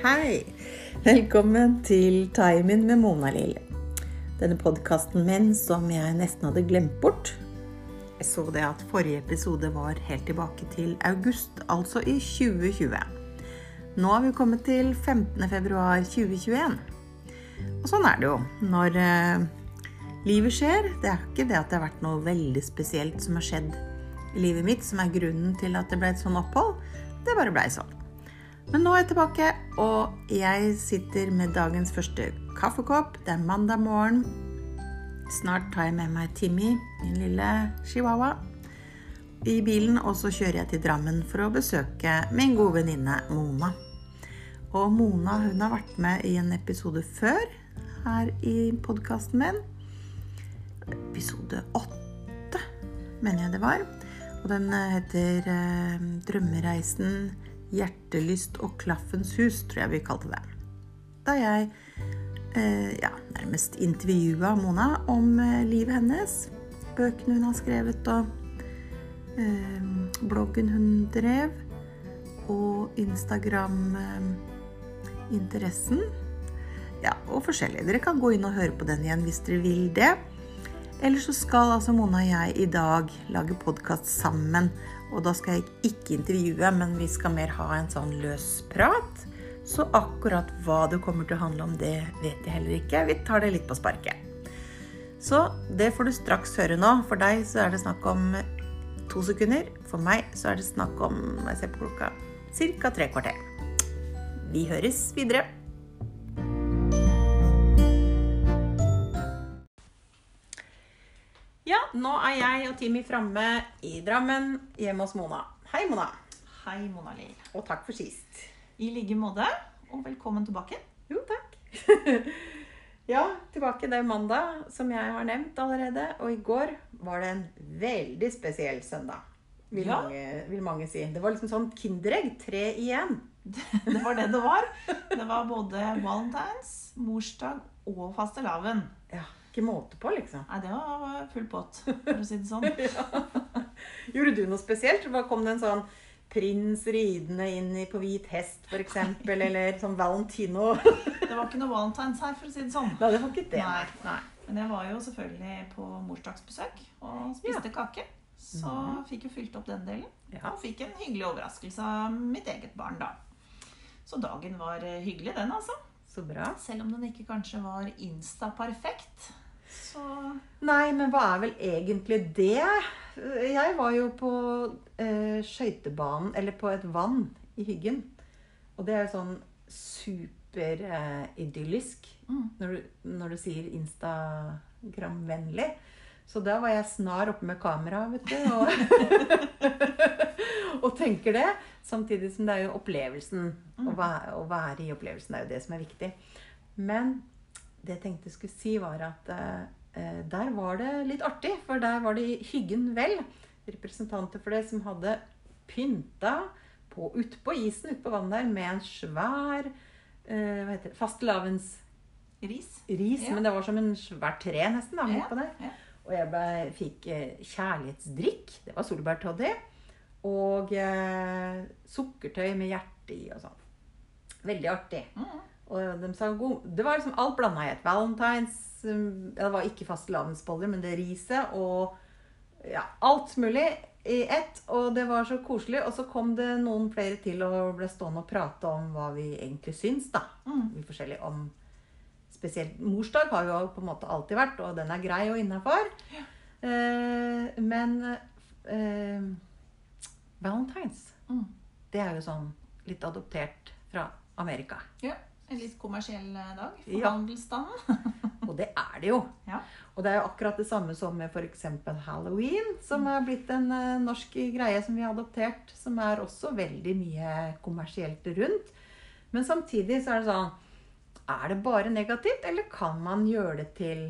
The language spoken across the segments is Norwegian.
Hei! Velkommen til Time-in med Mona Lill. Denne podkasten min som jeg nesten hadde glemt bort. Jeg så det at forrige episode var helt tilbake til august, altså i 2020. Nå har vi kommet til 15. februar 2021. Og sånn er det jo når eh, livet skjer. Det er ikke det at det har vært noe veldig spesielt som har skjedd i livet mitt som er grunnen til at det ble et sånn opphold. Det bare blei sånn. Men nå er jeg tilbake, og jeg sitter med dagens første kaffekopp. Det er mandag morgen. Snart tar jeg med meg Timmy, min lille chihuahua, i bilen, og så kjører jeg til Drammen for å besøke min gode venninne Mona. Og Mona hun har vært med i en episode før her i podkasten min. Episode åtte, mener jeg det var. Og den heter eh, 'Drømmereisen hjertelyst og klaffens hus', tror jeg vi kalte det. Da jeg eh, ja, nærmest intervjua Mona om eh, livet hennes, bøkene hun har skrevet og eh, bloggen hun drev, og Instagram-interessen. ja, og forskjellig. Dere kan gå inn og høre på den igjen hvis dere vil det. Eller så skal altså Mona og jeg i dag lage podkast sammen. Og da skal jeg ikke intervjue, men vi skal mer ha en sånn løs prat. Så akkurat hva det kommer til å handle om, det vet jeg heller ikke. Vi tar det litt på sparket. Så det får du straks høre nå. For deg så er det snakk om to sekunder. For meg så er det snakk om jeg ser på klokka, ca. tre kvarter. Vi høres videre. Nå er jeg og Timmy framme i Drammen, hjemme hos Mona. Hei, Mona. Hei, Mona Lill. Og takk for sist. I like måte, og velkommen tilbake. Jo, takk. ja, tilbake. Det mandag, som jeg har nevnt allerede. Og i går var det en veldig spesiell søndag. Vil, Ja. mange, vil mange si. Det var liksom sånn Kinderegg. Tre igjen. Det var det det var. Det var både valentines, morsdag og fastelavn. Ja, ikke måte på, liksom. Nei, det var full pott, for å si det sånn. Gjorde du noe spesielt? Hva Kom det en sånn prins ridende inn på hvit hest, f.eks.? Eller sånn Valentino? Det var ikke noe valentines her, for å si det sånn. Nei, det var ikke det. Nei. Nei. Men jeg var jo selvfølgelig på morsdagsbesøk og spiste kake. Så fikk jo fylt opp den delen. Ja. Og fikk en hyggelig overraskelse av mitt eget barn, da. Så dagen var hyggelig, den, altså. Så bra. Selv om den ikke kanskje var insta-perfekt. Så Nei, men hva er vel egentlig det? Jeg var jo på eh, skøytebanen, eller på et vann i Hyggen. Og det er jo sånn superidyllisk Mm. når, du, når du sier Instagram-vennlig. Så da var jeg snar oppe med kamera, vet du, og, og tenker det. Samtidig som det er jo opplevelsen. Å, være, å være i opplevelsen er jo det som er viktig. Men det jeg tenkte jeg skulle si, var at eh, eh, der var det litt artig. For der var det Hyggen Vel representanter for det som hadde pynta på, utpå isen utpå vannet der med en svær eh, hva heter det, fastelavns ris. Ja. Men det var som en svær tre nesten. da, Ja, på der. ja. Og jeg ble, fikk eh, kjærlighetsdrikk. Det var solbærtoddy. Og eh, sukkertøy med hjerte i og sånn. Veldig artig. Mm. Og de sa god Det var liksom alt blanda i et. Valentines ja, Det var ikke fastelavnsboller, men det riset og ja, alt mulig i ett. Og det var så koselig. Og så kom det noen flere til og ble stående og prate om hva vi egentlig syns, da. Mm. Vi forskjellig om Spesielt morsdag har jo på en måte alltid vært, og den er grei og innafor. Eh, men eh, Valentines, Mm. det er jo sånn litt adoptert fra Amerika. Ja, En litt kommersiell eh, dag for Ja. handelsstanden. Og det er det jo. Ja. Og det er jo akkurat det samme som med f.eks. halloween, som er blitt en eh, norsk greie som vi har adoptert, som er også veldig mye kommersielt rundt. Men samtidig så er det sånn Er det bare negativt, eller kan man gjøre det til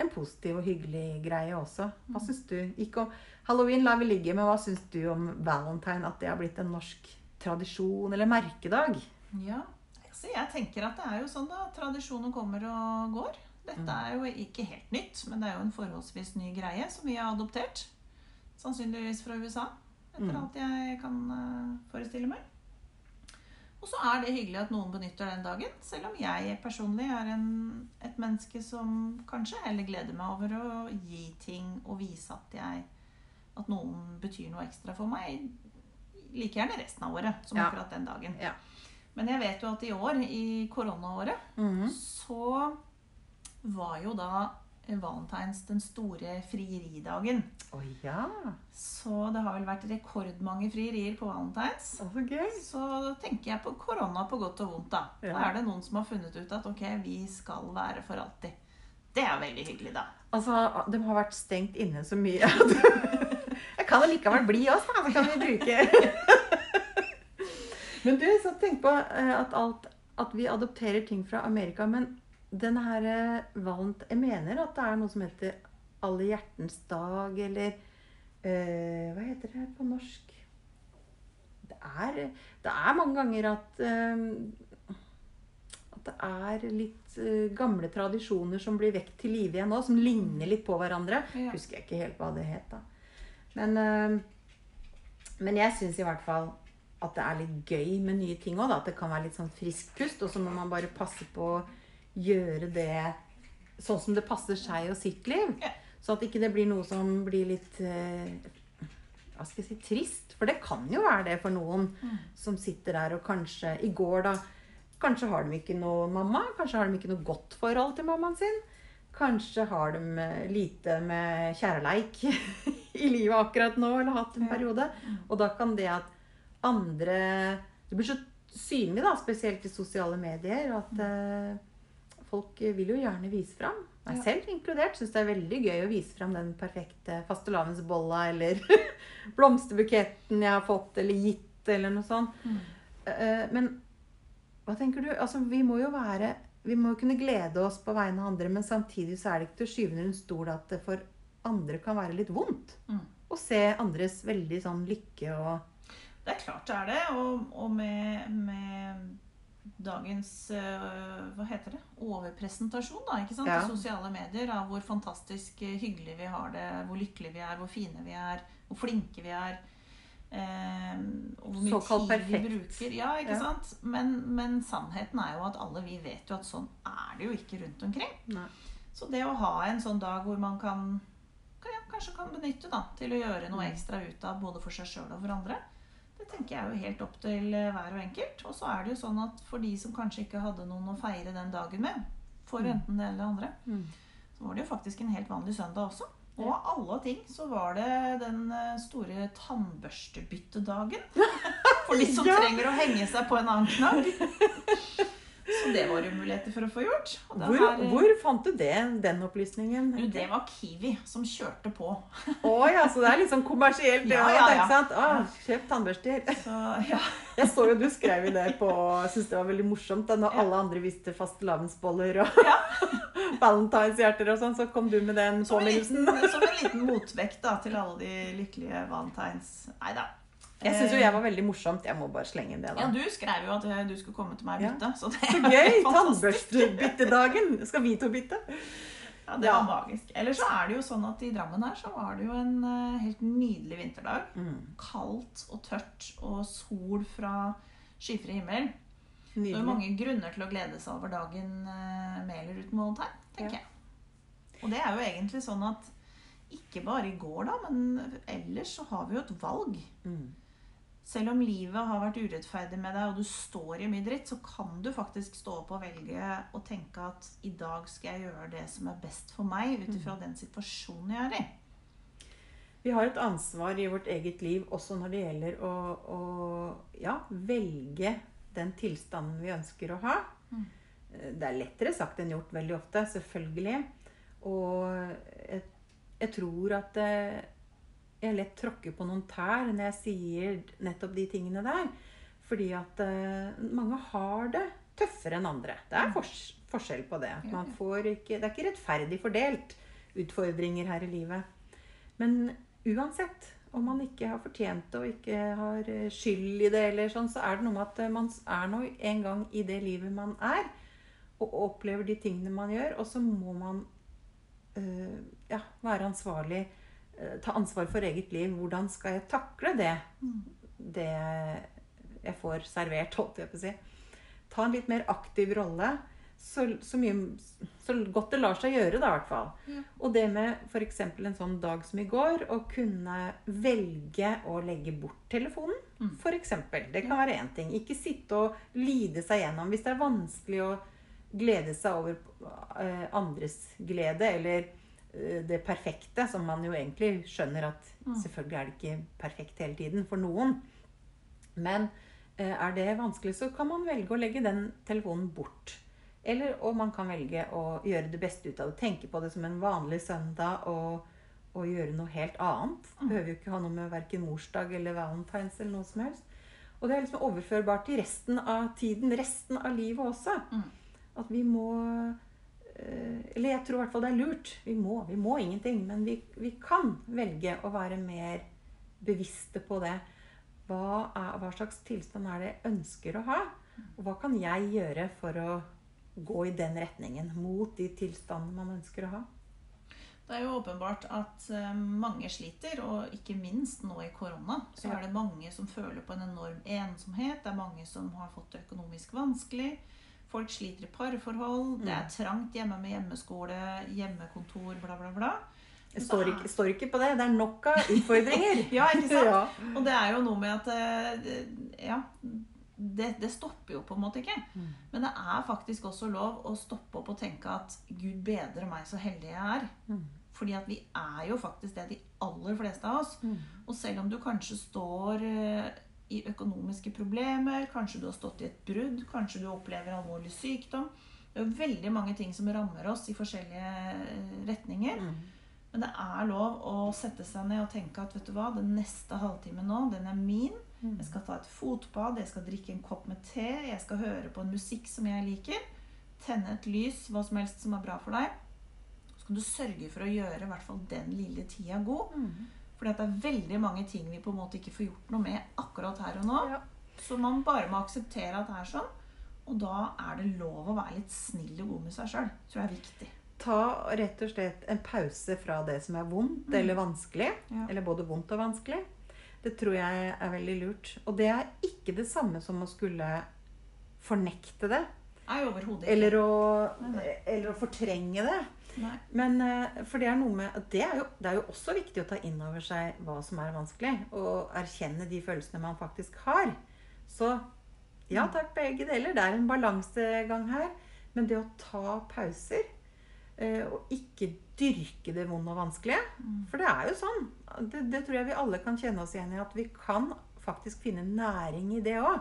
en positiv og hyggelig greie også? Hva syns du? Ikke om, halloween lar vi ligge, men hva syns du om valentine? At det har blitt en norsk tradisjon eller merkedag? Ja, altså jeg tenker at det er jo sånn da, tradisjoner kommer og går. Dette er jo ikke helt nytt, men det er jo en forholdsvis ny greie som vi har adoptert. Sannsynligvis fra USA, etter Mm. alt jeg kan eh, forestille meg. Og så er det hyggelig at noen benytter den dagen. Selv om jeg personlig er en, et menneske som kanskje heller gleder meg over å gi ting og vise at jeg At noen betyr noe ekstra for meg. Like gjerne resten av året som Ja. akkurat den dagen. Ja. Men jeg vet jo at i år, i koronaåret, Mhm. så var jo da valentines den store frieridagen. Oh, ja. Så det har vel vært rekordmange frierier på valentines. Oh, gøy. Så tenker jeg på korona på godt og vondt, da. Ja. Da er det noen som har funnet ut at ok, vi skal være for alltid. Det er veldig hyggelig, da. Altså, de har vært stengt inne så mye. Jeg kan allikevel bli oss, da. Så kan vi bruke Men du, så tenk på eh, at, alt, at vi adopterer ting fra Amerika. Men denne her eh, valent... Jeg mener at det er noe som heter Alle hjertens dag, eller øh, Hva heter det på norsk? Det er, det er mange ganger at øh, at det er litt eh, gamle tradisjoner som blir vekt til live igjen nå, som ligner litt på hverandre. Ja. Husker jeg ikke helt hva det het, da. Men, eh, men jeg syns i hvert fall at det er litt gøy med nye ting òg. At det kan være litt sånn friskt pust. Og så må man bare passe på å gjøre det sånn som det passer seg og sitt liv. Så at ikke det blir noe som blir litt eh, hva skal jeg si, trist. For det kan jo være det for noen som sitter der og kanskje I går, da. Kanskje har de ikke noe mamma. Kanskje har de ikke noe godt forhold til mammaen sin. Kanskje har de eh, lite med kjærleik i livet akkurat nå, eller hatt en periode. Og da kan det at andre Det blir så synlig, da, spesielt i sosiale medier, at uh, folk vil jo gjerne vise fram. Meg Ja. selv inkludert syns det er veldig gøy å vise fram den perfekte fastelavnsbolla eller blomsterbuketten jeg har fått eller gitt, eller noe sånt. Mm. Uh, Men hva tenker du? Altså, vi må jo være Vi må jo kunne glede oss på vegne av andre, men samtidig så er det ikke til å skyve under en stol at det for andre kan være litt vondt Mm. å se andres veldig sånn lykke og Det er klart det er det. Og, og med, med dagens øh, hva heter det? overpresentasjon da, ikke sant? Ja. i sosiale medier av hvor fantastisk øh, hyggelig vi har det, hvor lykkelige vi er, hvor fine vi er, hvor flinke vi er. Eh, og hvor mye Såkalt tid vi bruker. Ja, ikke Ja. sant? Men, men sannheten er jo at alle vi vet jo at sånn er det jo ikke rundt omkring. Nei. Så det å ha en sånn dag hvor man kan, kan ja, kanskje kan benytte da, til å gjøre noe Mm. ekstra ut av både for seg sjøl og for andre, det tenker jeg er jo helt opp til eh, hver og enkelt. Og så er det jo sånn at for de som kanskje ikke hadde noen å feire den dagen med, for Mm. enten det eller det andre, Mm. så var det jo faktisk en helt vanlig søndag også. Og av alle ting så var det den eh, store tannbørstebyttedagen. For de som Ja. trenger å henge seg på en annen knagg. Så det var jo muligheter for å få gjort. Hvor, her, eh, hvor fant du det, den opplysningen? jo, det var Kiwi som kjørte på. Å ja, så det er litt sånn kommersielt? Ja, Ja, ja. Ikke sant? Å, kjøp tannbørster. Så ja. Jeg så jo du skrev i det på Jeg syns det var veldig morsomt da når Ja. alle andre visste fastelavnsboller og Ja. valentinshjerter og sånn, så kom du med den Som en, påminnelsen. liten, som en liten motvekt da, til alle de lykkelige valentines. Nei da. Jeg syns jo jeg var veldig morsomt. Jeg må bare slenge inn det, Ja, du skrev jo at eh, du skulle komme til meg og Ja. bytte. Så det Så gøy! Tannbørstebyttedagen. Skal vi to bytte? Ja, det Ja. var magisk. Ellers så er det jo sånn at i Drammen her så var det jo en eh, helt nydelig vinterdag. Mm. Kaldt og tørt og sol fra skyfri himmel. Nydelig. Det er jo mange grunner til å glede seg over dagen eh, med eller uten valentine, tenker Ja. jeg. Og det er jo egentlig sånn at ikke bare i går, da, men ellers så har vi jo et valg. Mm. Selv om livet har vært urettferdig med deg, og du står i mye dritt, så kan du faktisk stå opp og velge og tenke at i dag skal jeg gjøre det som er best for meg, ut ifra den situasjonen jeg er i. Vi har et ansvar i vårt eget liv også når det gjelder å, å ja, velge den tilstanden vi ønsker å ha. Mm. Det er lettere sagt enn gjort veldig ofte, selvfølgelig. Og jeg, jeg tror at eh, jeg lett tråkker på noen tær når jeg sier nettopp de tingene der. Fordi at uh, mange har det tøffere enn andre. Det er fors forskjell på det. Man får ikke, det er ikke rettferdig fordelt utfordringer her i livet. Men uansett, om man ikke har fortjent det og ikke har eh, skyld i det, eller sånn, så er det noe med at eh, man er nå en gang i det livet man er, og opplever de tingene man gjør, og så må man uh, ja, være ansvarlig, ta ansvar for eget liv. Hvordan skal jeg takle det? Mm. det jeg får servert, holdt jeg på å si. Ta en litt mer aktiv rolle. Så, så, mye, så godt det lar seg gjøre, da, i hvert fall. Ja. Og det med f.eks. en sånn dag som i går, å kunne velge å legge bort telefonen. Mm. Eksempel. Det kan være én ting. Ikke sitte og lide seg gjennom. Hvis det er vanskelig å glede seg over eh, andres glede, eller eh, det perfekte, som man jo egentlig skjønner at Mm. selvfølgelig er det ikke perfekt hele tiden for noen. Men eh, er det vanskelig, så kan man velge å legge den telefonen bort. Eller og man kan velge å gjøre det beste ut av det. Tenke på det som en vanlig søndag og, og gjøre noe helt annet. Det Behøver jo ikke ha noe med verken morsdag eller valentines eller noe som helst. Og det er liksom overførbart til resten av tiden, resten av livet også. Mm. At vi må eh, Eller jeg tror i hvert fall det er lurt. Vi må, vi må ingenting. Men vi, vi kan velge å være mer bevisste på det. Hva, er, hva slags tilstand er det jeg ønsker å ha? Og hva kan jeg gjøre for å gå i den retningen? Mot de tilstandene man ønsker å ha? Det er jo åpenbart at eh, mange sliter, og ikke minst nå i korona. Så Ja. er det mange som føler på en enorm ensomhet. Det er mange som har fått det økonomisk vanskelig. Folk sliter i parforhold. Det er trangt hjemme med hjemmeskole, hjemmekontor, bla, bla, bla. Jeg står ikke, står ikke på det. Det er nok av utfordringer. Ja, ikke sant? Ja. Og det er jo noe med at eh, Ja, det, det stopper jo på en måte ikke. Mm. Men det er faktisk også lov å stoppe opp og tenke at Gud bedre meg så heldig jeg er. Mm. Fordi at vi er jo faktisk det, de aller fleste av oss. Mm. Og selv om du kanskje står eh, i økonomiske problemer, kanskje du har stått i et brudd, kanskje du opplever alvorlig sykdom Det er veldig mange ting som rammer oss i forskjellige eh, retninger. Mm. Men det er lov å sette seg ned og tenke at vet du hva, den neste halvtimen nå, den er min. Mm. Jeg skal ta et fotbad, jeg skal drikke en kopp med te, jeg skal høre på en musikk som jeg liker. Tenne et lys, hva som helst som er bra for deg. Så kan du sørge for å gjøre i hvert fall den lille tida god. Mm. At det er veldig mange ting vi på en måte ikke får gjort noe med akkurat her og nå. Ja. Så man bare må akseptere at det er sånn. Og da er det lov å være litt snill og god med seg sjøl. Tror jeg er viktig. Ta rett og slett en pause fra det som er vondt Mm. eller vanskelig. Ja. Eller både vondt og vanskelig. Det tror jeg er veldig lurt. Og det er ikke det samme som å skulle fornekte det. Nei, overhodet ikke. Eller å, eller å fortrenge det. Nei. Men eh, for det er noe med det er, jo, det er jo også viktig å ta inn over seg hva som er vanskelig. Og erkjenne de følelsene man faktisk har. Så ja Mm. takk, begge deler. Det er en balansegang her. Men det å ta pauser eh, og ikke dyrke det vonde og vanskelige Mm. For det er jo sånn. Det, det tror jeg vi alle kan kjenne oss igjen i. At vi kan faktisk finne næring i det òg.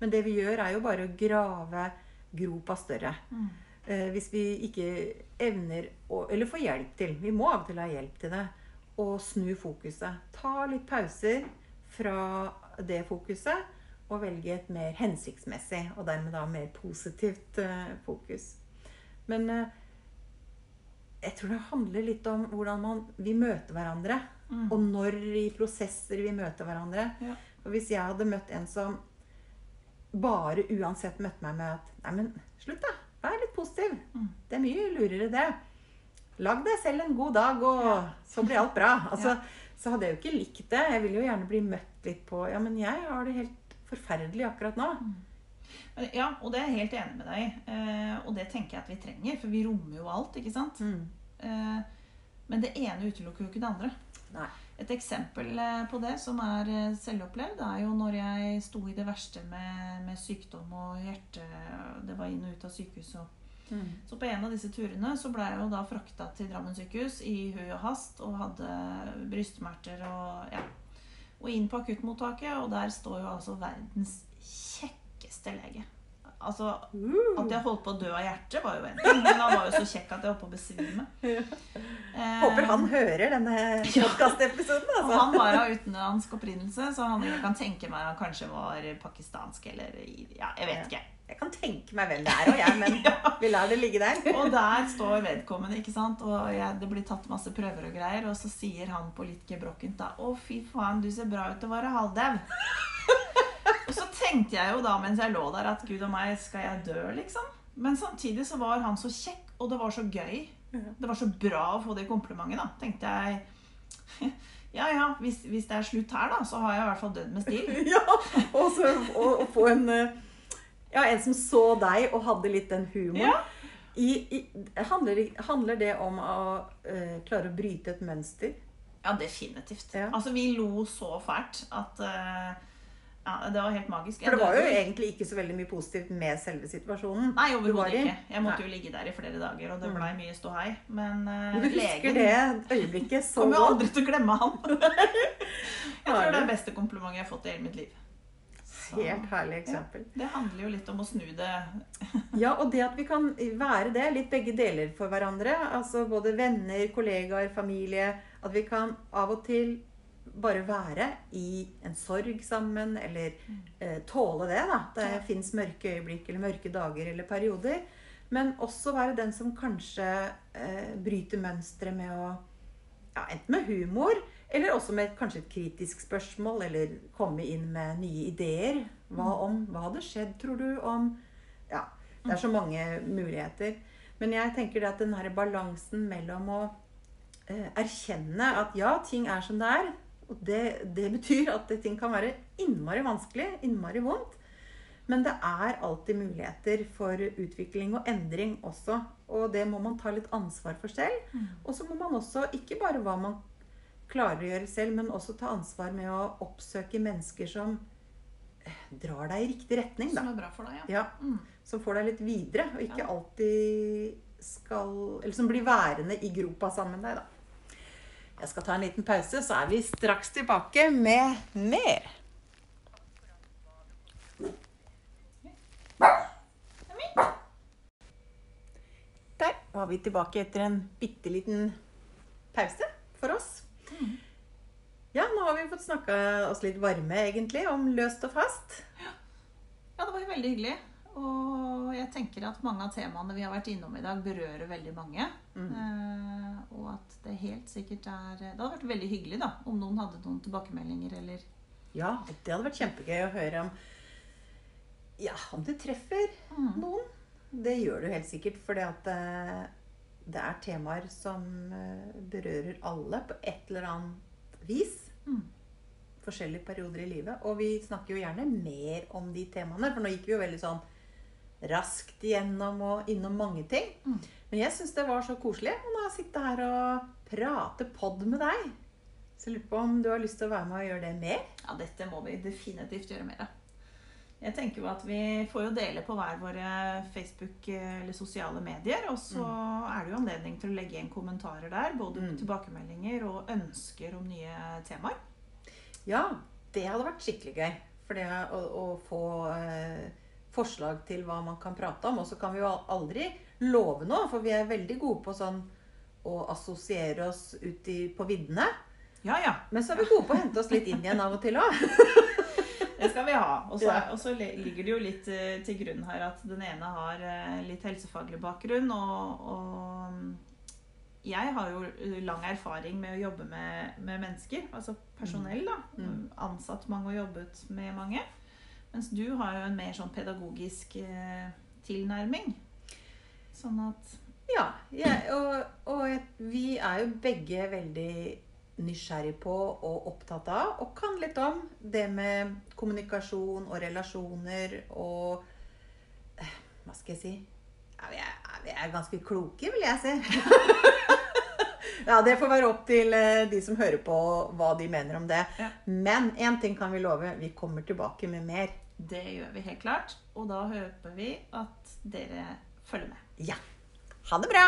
Men det vi gjør, er jo bare å grave gropa større. Mm. Eh, hvis vi ikke evner å Eller får hjelp til. Vi må av og til ha hjelp til det. Og snu fokuset. Ta litt pauser fra det fokuset. Og velge et mer hensiktsmessig og dermed da mer positivt eh, fokus. Men eh, jeg tror det handler litt om hvordan man, vi møter hverandre. Mm. Og når i prosesser vi møter hverandre. Ja. Og hvis jeg hadde møtt en som bare uansett møtte meg med at Nei, men slutt, da. Positiv. Mm. Det er mye lurere, det. Lag deg selv en god dag, og Ja. så blir alt bra. Altså, Ja. Så hadde jeg jo ikke likt det. Jeg vil jo gjerne bli møtt litt på Ja, men jeg har det helt forferdelig akkurat nå. Men Ja, og det er jeg helt enig med deg i. Eh, og det tenker jeg at vi trenger, for vi rommer jo alt, ikke sant? Mm. Eh, men det ene utelukker jo ikke det andre. Nei. Et eksempel eh, på det som er eh, selvopplevd, er jo når jeg sto i det verste med, med sykdom og hjerte Det var inn og ut av sykehuset. og Mm. Så på en av disse turene så ble jeg jo da frakta til Drammen sykehus i hui og hast og hadde brystsmerter og ja. Og inn på akuttmottaket, og der står jo altså verdens kjekkeste lege. Altså, Uh. At jeg holdt på å dø av hjertet, var jo en ting, men han var jo så kjekk at jeg holdt på å besvime. Eh, Håper han hører denne podkastepisoden, Altså. Ja, han var av utenlandsk opprinnelse, så han jeg kan tenke meg han kanskje var pakistansk eller Ja, jeg vet ikke. Jeg kan tenke meg hvem det er, og jeg, men vi lar det ligge der. Og der står vedkommende, ikke sant? og jeg, det blir tatt masse prøver og greier. Og så sier han på litt gebrokkent da 'Å, fy faen, du ser bra ut til å være halvdau'. og så tenkte jeg jo da mens jeg lå der, at gud og meg, skal jeg dø, liksom? Men samtidig så var han så kjekk, og det var så gøy. Det var så bra å få det komplimentet, da, tenkte jeg. Ja ja, hvis, hvis det er slutt her, da, så har jeg i hvert fall dødd med stil. Ja, og så å få en eh, Ja, en som så deg og hadde litt den humoren. Ja. I, i, handler, handler det om å uh, klare å bryte et mønster? Ja, definitivt. Ja. Altså, vi lo så fælt at uh, Ja, det var helt magisk. For det var jo egentlig ikke så veldig mye positivt med selve situasjonen. Nei, overhodet ikke. Jeg måtte Nei. jo ligge der i flere dager, og det Mm. blei mye ståhei. Men, uh, du husker det øyeblikket så godt. Kommer jo aldri til å glemme han. jeg tror det er det beste komplimentet jeg har fått i hele mitt liv. Helt herlig eksempel. det handler jo litt om å snu det. Ja, og det at vi kan være det, litt begge deler for hverandre. Altså både venner, kollegaer, familie. At vi kan av og til bare være i en sorg sammen, eller eh, tåle det. da. Det Ja. fins mørke øyeblikk eller mørke dager eller perioder. Men også være den som kanskje eh, bryter mønsteret med å ja, Enten med humor, eller også med kanskje et kritisk spørsmål, eller komme inn med nye ideer. Hva om? Hva hadde skjedd, tror du, om Ja. Det er så mange muligheter. Men jeg tenker det at den her balansen mellom å eh, erkjenne at ja, ting er som det er, og det, det betyr at det, ting kan være innmari vanskelig, innmari vondt. Men det er alltid muligheter for utvikling og endring også. Og det må man ta litt ansvar for selv. Og så må man også, ikke bare hva man klarer å gjøre selv, men også ta ansvar med å oppsøke mennesker som eh, drar deg i riktig retning. Da. Som er bra for deg, ja. Ja, Mm. som får deg litt videre, og ikke Ja. alltid skal Eller som blir værende i gropa sammen med deg, da. Jeg skal ta en liten pause, så er vi straks tilbake med mer. Der var vi tilbake etter en bitte liten pause for oss. Ja, nå har vi fått snakka oss litt varme, egentlig, om løst og fast. Ja, det var jo veldig hyggelig. Og jeg tenker at mange av temaene vi har vært innom i dag, berører veldig mange. Mm. Eh, og at det helt sikkert er Det hadde vært veldig hyggelig da, om noen hadde noen tilbakemeldinger eller Ja, det hadde vært kjempegøy å høre om Ja, om det treffer mm. noen. Det gjør det jo helt sikkert, for det, det er temaer som eh, berører alle på et eller annet vis. Mm. Forskjellige perioder i livet. Og vi snakker jo gjerne mer om de temaene, for nå gikk vi jo veldig sånn raskt igjennom og innom mange ting. Mm. Men jeg syns det var så koselig å sitte her og prate pod med deg. Så jeg lurer på om du har lyst til å være med og gjøre det mer? Ja, dette må vi definitivt gjøre mer av. Jeg tenker jo at Vi får jo dele på hver våre Facebook- eller sosiale medier. Og så er det jo anledning til å legge igjen kommentarer der. Både Mm. tilbakemeldinger og ønsker om nye temaer. Ja, det hadde vært skikkelig gøy. For det å, å få eh, forslag til hva man kan prate om. Og så kan vi jo aldri love noe, for vi er veldig gode på sånn å assosiere oss ut i, på viddene. Ja, ja. Men så er vi gode på å hente oss litt inn igjen av og til òg. Det skal vi ha. Og så Ja. og så ligger det jo litt eh, til grunn her at den ene har eh, litt helsefaglig bakgrunn. Og, og jeg har jo eh, lang erfaring med å jobbe med, med mennesker. Altså personell, da. Mm. Ansatt mange og jobbet med mange. Mens du har jo en mer sånn pedagogisk eh, tilnærming. Sånn at Ja, jeg, og, og vi er jo begge veldig nysgjerrig på og opptatt av, og kan litt om, det med kommunikasjon og relasjoner og eh, Hva skal jeg si? Vi, er, vi er ganske kloke, vil jeg si. ja, det får være opp til eh, de som hører på, hva de mener om det. Ja. Men én ting kan vi love. Vi kommer tilbake med mer. det gjør vi helt klart. Og da håper vi at dere følger med. Ja. Ha det bra!